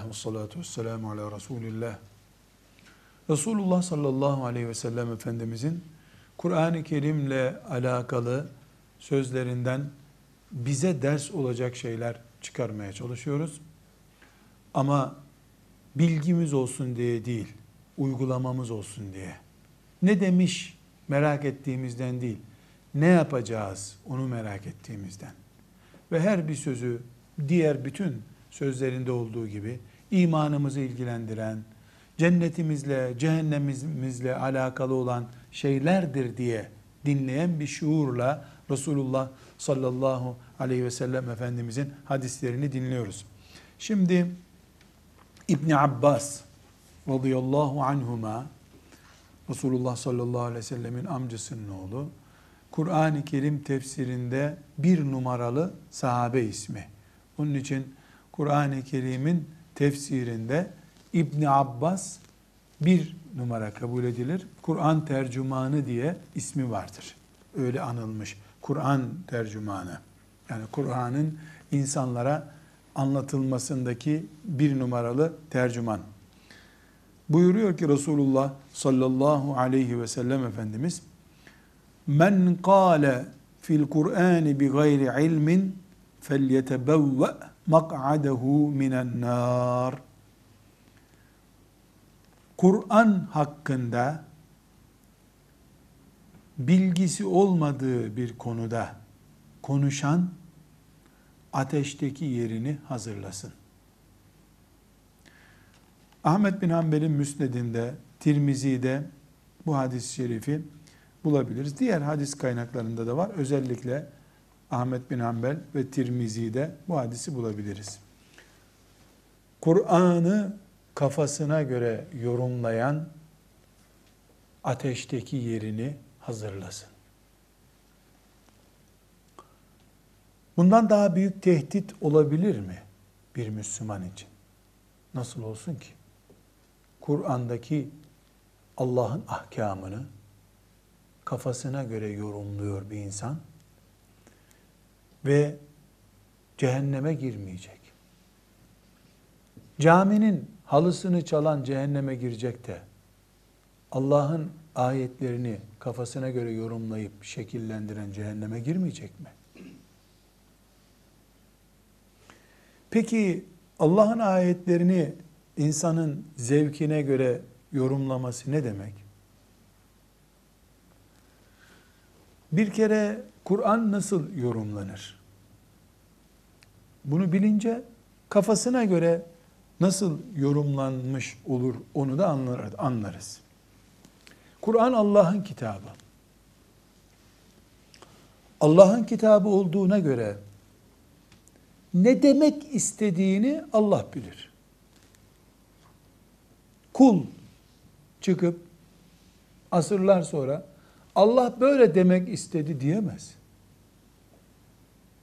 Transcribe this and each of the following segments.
Elhamdülillah ve salatu ve selamu ala Resulillah. Resulullah sallallahu aleyhi ve sellem Efendimizin Kur'an-ı Kerim'le alakalı sözlerinden bize ders olacak şeyler çıkarmaya çalışıyoruz. Ama bilgimiz olsun diye değil, uygulamamız olsun diye. Ne demiş merak ettiğimizden değil, ne yapacağız onu merak ettiğimizden. Ve her bir sözü diğer bütün sözlerinde olduğu gibi imanımızı ilgilendiren, cennetimizle, cehennemimizle alakalı olan şeylerdir diye dinleyen bir şuurla Resulullah sallallahu aleyhi ve sellem Efendimizin hadislerini dinliyoruz. Şimdi İbni Abbas radıyallahu anhuma Resulullah sallallahu aleyhi ve sellemin amcasının oğlu Kur'an-ı Kerim tefsirinde bir numaralı sahabe ismi. Onun için Kur'an-ı Kerim'in tefsirinde İbni Abbas bir numara kabul edilir. Kur'an tercümanı diye ismi vardır. Öyle anılmış. Kur'an tercümanı. Yani Kur'an'ın insanlara anlatılmasındaki bir numaralı tercüman. Buyuruyor ki Resulullah sallallahu aleyhi ve sellem Efendimiz Men kâle fil Kur'an bi gayri ilmin felyetebevve mak'adehu minen nar. Kur'an hakkında bilgisi olmadığı bir konuda konuşan ateşteki yerini hazırlasın. Ahmet bin Hanbel'in müsnedinde, Tirmizi'de bu hadis-i şerifi bulabiliriz. Diğer hadis kaynaklarında da var. Özellikle Ahmet bin Hanbel ve Tirmizi'de bu hadisi bulabiliriz. Kur'an'ı kafasına göre yorumlayan ateşteki yerini hazırlasın. Bundan daha büyük tehdit olabilir mi bir Müslüman için? Nasıl olsun ki? Kur'an'daki Allah'ın ahkamını kafasına göre yorumluyor bir insan ve cehenneme girmeyecek. Caminin halısını çalan cehenneme girecek de Allah'ın ayetlerini kafasına göre yorumlayıp şekillendiren cehenneme girmeyecek mi? Peki Allah'ın ayetlerini insanın zevkine göre yorumlaması ne demek? Bir kere Kur'an nasıl yorumlanır? Bunu bilince kafasına göre nasıl yorumlanmış olur onu da anlarız. Kur'an Allah'ın kitabı. Allah'ın kitabı olduğuna göre ne demek istediğini Allah bilir. Kul çıkıp asırlar sonra Allah böyle demek istedi diyemez.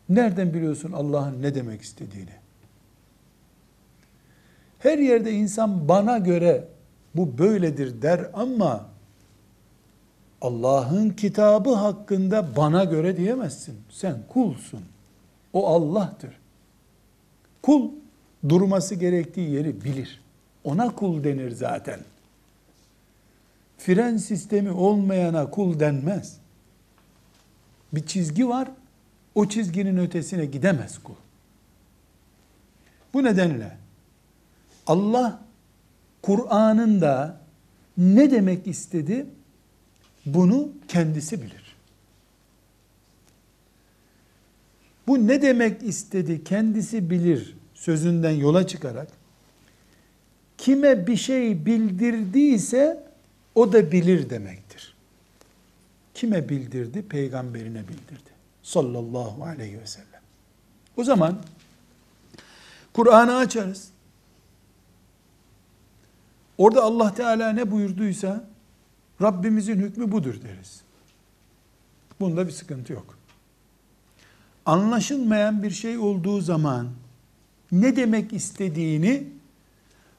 Nereden biliyorsun Allah'ın ne demek istediğini? Her yerde insan bana göre bu böyledir der ama Allah'ın kitabı hakkında bana göre diyemezsin. Sen kulsun. O Allah'tır. Kul durması gerektiği yeri bilir. Ona kul denir zaten. Fren sistemi olmayana kul denmez. Bir çizgi var. O çizginin ötesine gidemez kul. Bu nedenle Allah Kur'an'ın da ne demek istedi bunu kendisi bilir. Bu ne demek istedi kendisi bilir sözünden yola çıkarak kime bir şey bildirdiyse o da bilir demektir. Kime bildirdi? Peygamberine bildirdi. Sallallahu aleyhi ve sellem. O zaman Kur'an'ı açarız. Orada Allah Teala ne buyurduysa Rabbimizin hükmü budur deriz. Bunda bir sıkıntı yok. Anlaşılmayan bir şey olduğu zaman ne demek istediğini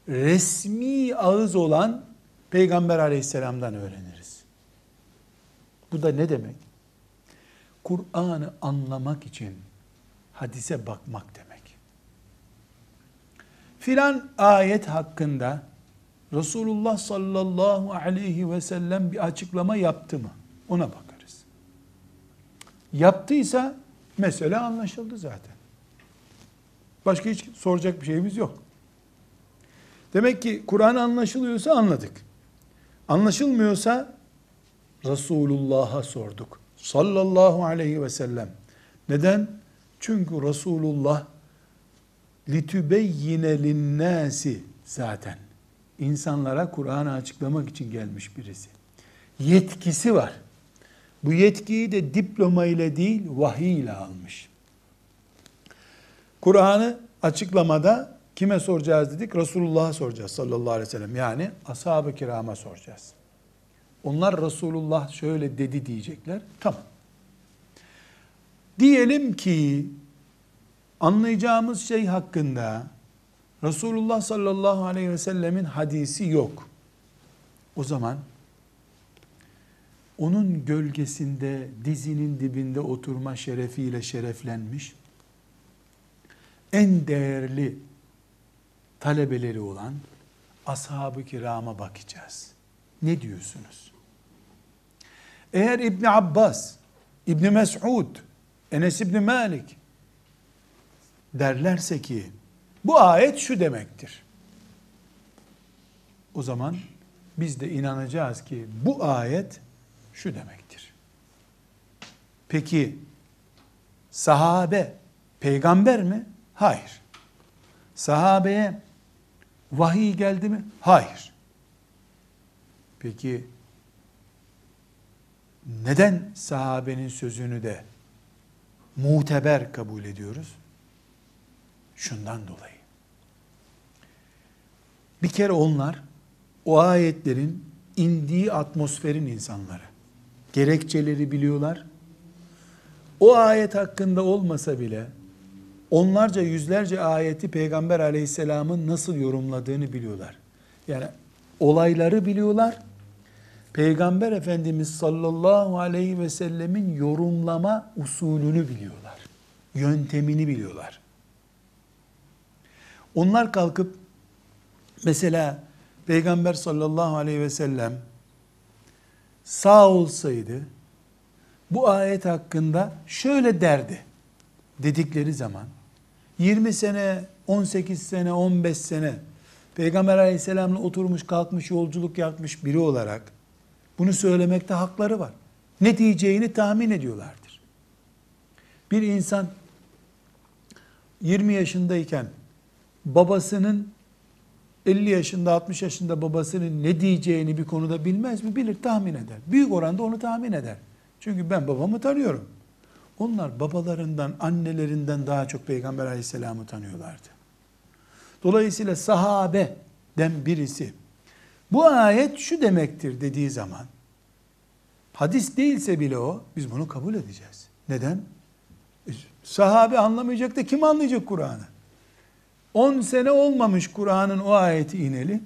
resmi ağız olan Peygamber aleyhisselamdan öğreniriz. Bu da ne demek? Kur'an'ı anlamak için hadise bakmak demek. filan ayet hakkında Resulullah sallallahu aleyhi ve sellem bir açıklama yaptı mı? Ona bakarız. Yaptıysa mesele anlaşıldı zaten. Başka hiç soracak bir şeyimiz yok. Demek ki Kur'an anlaşılıyorsa anladık. Anlaşılmıyorsa Resulullah'a sorduk. Sallallahu aleyhi ve sellem. Neden? Çünkü Resulullah litübeyyine linnâsi zaten. İnsanlara Kur'an'ı açıklamak için gelmiş birisi. Yetkisi var. Bu yetkiyi de diploma ile değil vahiy ile almış. Kur'an'ı açıklamada kime soracağız dedik? Resulullah'a soracağız sallallahu aleyhi ve sellem. Yani ashab-ı kirama soracağız. Onlar Resulullah şöyle dedi diyecekler. Tamam. Diyelim ki anlayacağımız şey hakkında Resulullah sallallahu aleyhi ve sellemin hadisi yok. O zaman onun gölgesinde dizinin dibinde oturma şerefiyle şereflenmiş en değerli talebeleri olan ashab-ı kirama bakacağız. Ne diyorsunuz? Eğer İbn Abbas, İbn Mes'ud, Enes İbn Malik derlerse ki bu ayet şu demektir. O zaman biz de inanacağız ki bu ayet şu demektir. Peki sahabe peygamber mi? Hayır. Sahabeye vahiy geldi mi? Hayır. Peki neden sahabenin sözünü de muteber kabul ediyoruz? Şundan dolayı. Bir kere onlar o ayetlerin indiği atmosferin insanları. Gerekçeleri biliyorlar. O ayet hakkında olmasa bile onlarca yüzlerce ayeti Peygamber aleyhisselamın nasıl yorumladığını biliyorlar. Yani olayları biliyorlar. Peygamber Efendimiz sallallahu aleyhi ve sellemin yorumlama usulünü biliyorlar. Yöntemini biliyorlar. Onlar kalkıp mesela Peygamber sallallahu aleyhi ve sellem sağ olsaydı bu ayet hakkında şöyle derdi dedikleri zaman 20 sene, 18 sene, 15 sene Peygamber aleyhisselamla oturmuş kalkmış yolculuk yapmış biri olarak bunu söylemekte hakları var. Ne diyeceğini tahmin ediyorlardır. Bir insan 20 yaşındayken babasının 50 yaşında 60 yaşında babasının ne diyeceğini bir konuda bilmez mi? Bilir, tahmin eder. Büyük oranda onu tahmin eder. Çünkü ben babamı tanıyorum. Onlar babalarından, annelerinden daha çok Peygamber aleyhisselamı tanıyorlardı. Dolayısıyla sahabeden birisi bu ayet şu demektir dediği zaman hadis değilse bile o biz bunu kabul edeceğiz. Neden? E, sahabe anlamayacak da kim anlayacak Kur'an'ı? 10 sene olmamış Kur'an'ın o ayeti ineli.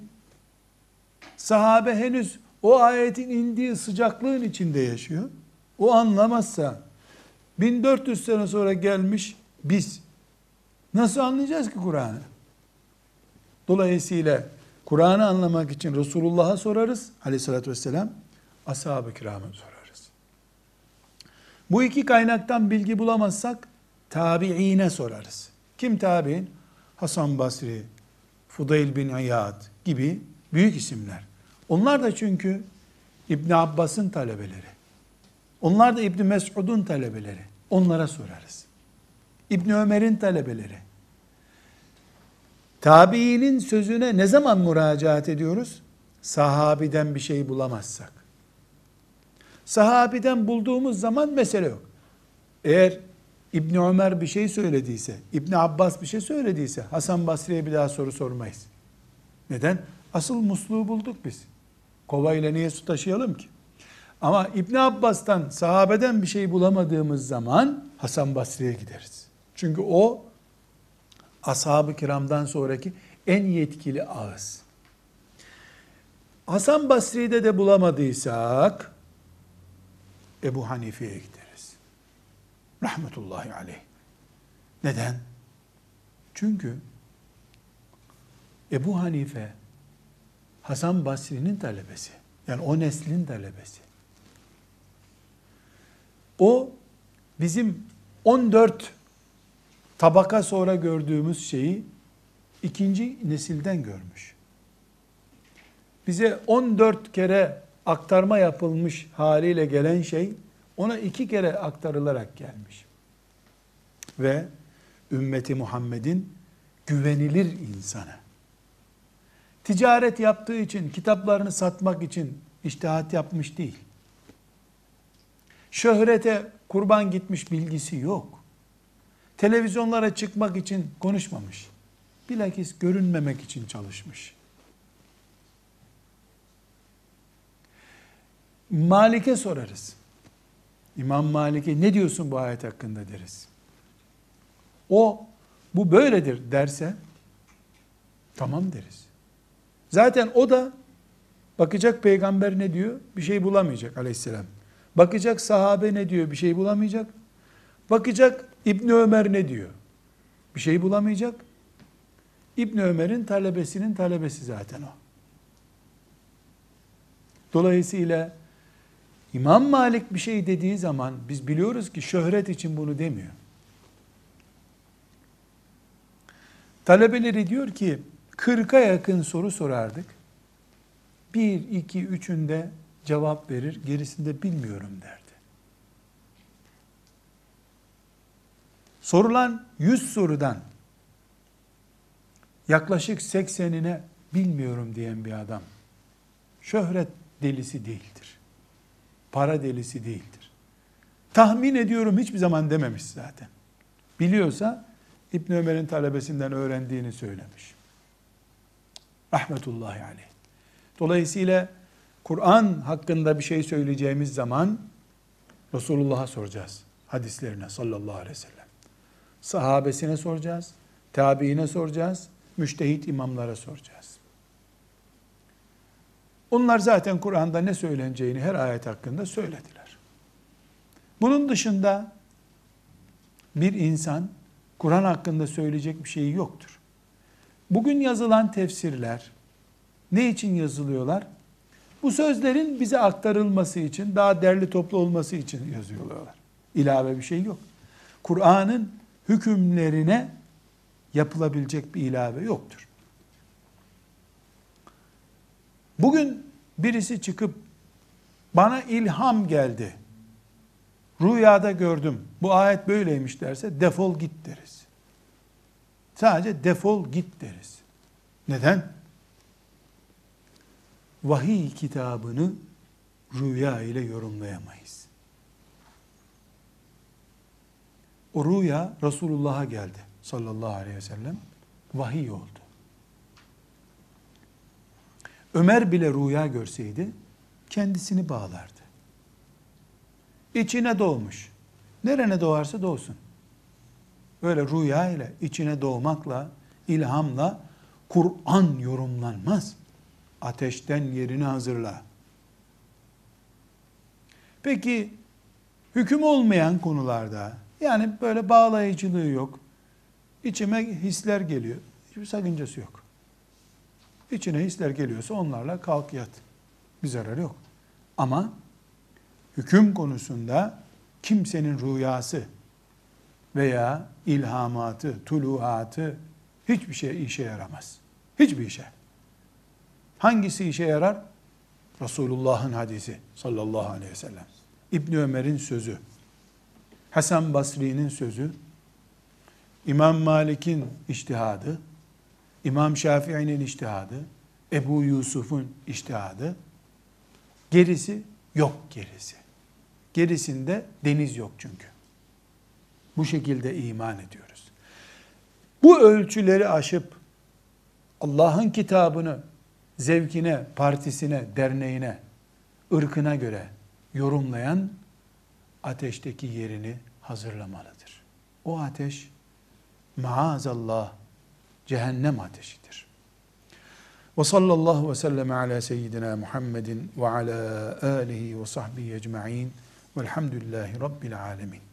Sahabe henüz o ayetin indiği sıcaklığın içinde yaşıyor. O anlamazsa 1400 sene sonra gelmiş biz nasıl anlayacağız ki Kur'an'ı? Dolayısıyla Kur'an'ı anlamak için Resulullah'a sorarız aleyhissalatü vesselam, ashab-ı kirama sorarız. Bu iki kaynaktan bilgi bulamazsak tabiine sorarız. Kim tabi'in? Hasan Basri, Fudayl bin İyad gibi büyük isimler. Onlar da çünkü İbn Abbas'ın talebeleri. Onlar da İbn Mes'ud'un talebeleri. Onlara sorarız. İbn Ömer'in talebeleri. Tabiinin sözüne ne zaman müracaat ediyoruz? Sahabiden bir şey bulamazsak. Sahabiden bulduğumuz zaman mesele yok. Eğer İbni Ömer bir şey söylediyse, İbni Abbas bir şey söylediyse Hasan Basri'ye bir daha soru sormayız. Neden? Asıl musluğu bulduk biz. Kovayla niye su taşıyalım ki? Ama İbni Abbas'tan, sahabeden bir şey bulamadığımız zaman Hasan Basri'ye gideriz. Çünkü o ashab-ı kiramdan sonraki en yetkili ağız. Hasan Basri'de de bulamadıysak Ebu Hanife'ye gideriz. Rahmetullahi aleyh. Neden? Çünkü Ebu Hanife Hasan Basri'nin talebesi. Yani o neslin talebesi. O bizim 14 tabaka sonra gördüğümüz şeyi ikinci nesilden görmüş. Bize 14 kere aktarma yapılmış haliyle gelen şey ona iki kere aktarılarak gelmiş. Ve ümmeti Muhammed'in güvenilir insanı. Ticaret yaptığı için, kitaplarını satmak için iştihat yapmış değil. Şöhrete kurban gitmiş bilgisi yok. Televizyonlara çıkmak için konuşmamış. Bilakis görünmemek için çalışmış. Malik'e sorarız. İmam Malik'e ne diyorsun bu ayet hakkında deriz. O bu böyledir derse tamam deriz. Zaten o da bakacak peygamber ne diyor? Bir şey bulamayacak aleyhisselam. Bakacak sahabe ne diyor? Bir şey bulamayacak. Bakacak İbn Ömer ne diyor? Bir şey bulamayacak. İbn Ömer'in talebesinin talebesi zaten o. Dolayısıyla İmam Malik bir şey dediği zaman biz biliyoruz ki şöhret için bunu demiyor. Talebeleri diyor ki 40'a yakın soru sorardık. Bir, iki, üçünde cevap verir, gerisinde bilmiyorum derdi. Sorulan 100 sorudan yaklaşık 80'ine bilmiyorum diyen bir adam şöhret delisi değildir. Para delisi değildir. Tahmin ediyorum hiçbir zaman dememiş zaten. Biliyorsa İbn Ömer'in talebesinden öğrendiğini söylemiş. Rahmetullahi aleyh. Dolayısıyla Kur'an hakkında bir şey söyleyeceğimiz zaman Resulullah'a soracağız. Hadislerine sallallahu aleyhi ve sellem. Sahabesine soracağız. Tabiine soracağız. Müştehit imamlara soracağız. Onlar zaten Kur'an'da ne söyleneceğini her ayet hakkında söylediler. Bunun dışında bir insan Kur'an hakkında söyleyecek bir şeyi yoktur. Bugün yazılan tefsirler ne için yazılıyorlar? Bu sözlerin bize aktarılması için, daha derli toplu olması için yazıyorlar. İlave bir şey yok. Kur'an'ın hükümlerine yapılabilecek bir ilave yoktur. Bugün birisi çıkıp bana ilham geldi. Rüyada gördüm. Bu ayet böyleymiş derse defol git deriz. Sadece defol git deriz. Neden? Vahiy kitabını rüya ile yorumlayamayız. O rüya Resulullah'a geldi sallallahu aleyhi ve sellem. Vahiy oldu. Ömer bile rüya görseydi kendisini bağlardı. İçine doğmuş. Nerene doğarsa doğsun. Öyle rüya ile, içine doğmakla, ilhamla Kur'an yorumlanmaz. Ateşten yerini hazırla. Peki hüküm olmayan konularda yani böyle bağlayıcılığı yok. İçime hisler geliyor. Hiçbir sakıncası yok. İçine hisler geliyorsa onlarla kalk yat. Bir zararı yok. Ama hüküm konusunda kimsenin rüyası veya ilhamatı, tuluatı hiçbir şey işe yaramaz. Hiçbir işe. Hangisi işe yarar? Resulullah'ın hadisi sallallahu aleyhi ve sellem. İbni Ömer'in sözü, Hasan Basri'nin sözü, İmam Malik'in iştihadı, İmam Şafii'nin iştihadı, Ebu Yusuf'un iştihadı, gerisi yok gerisi. Gerisinde deniz yok çünkü. Bu şekilde iman ediyoruz. Bu ölçüleri aşıp Allah'ın kitabını zevkine, partisine, derneğine, ırkına göre yorumlayan ateşteki yerini hazırlamalıdır. O ateş maazallah cehennem ateşidir. Ve sallallahu ve sellem ala seyyidina Muhammedin ve ala alihi ve sahbihi ecma'in velhamdülillahi rabbil alemin.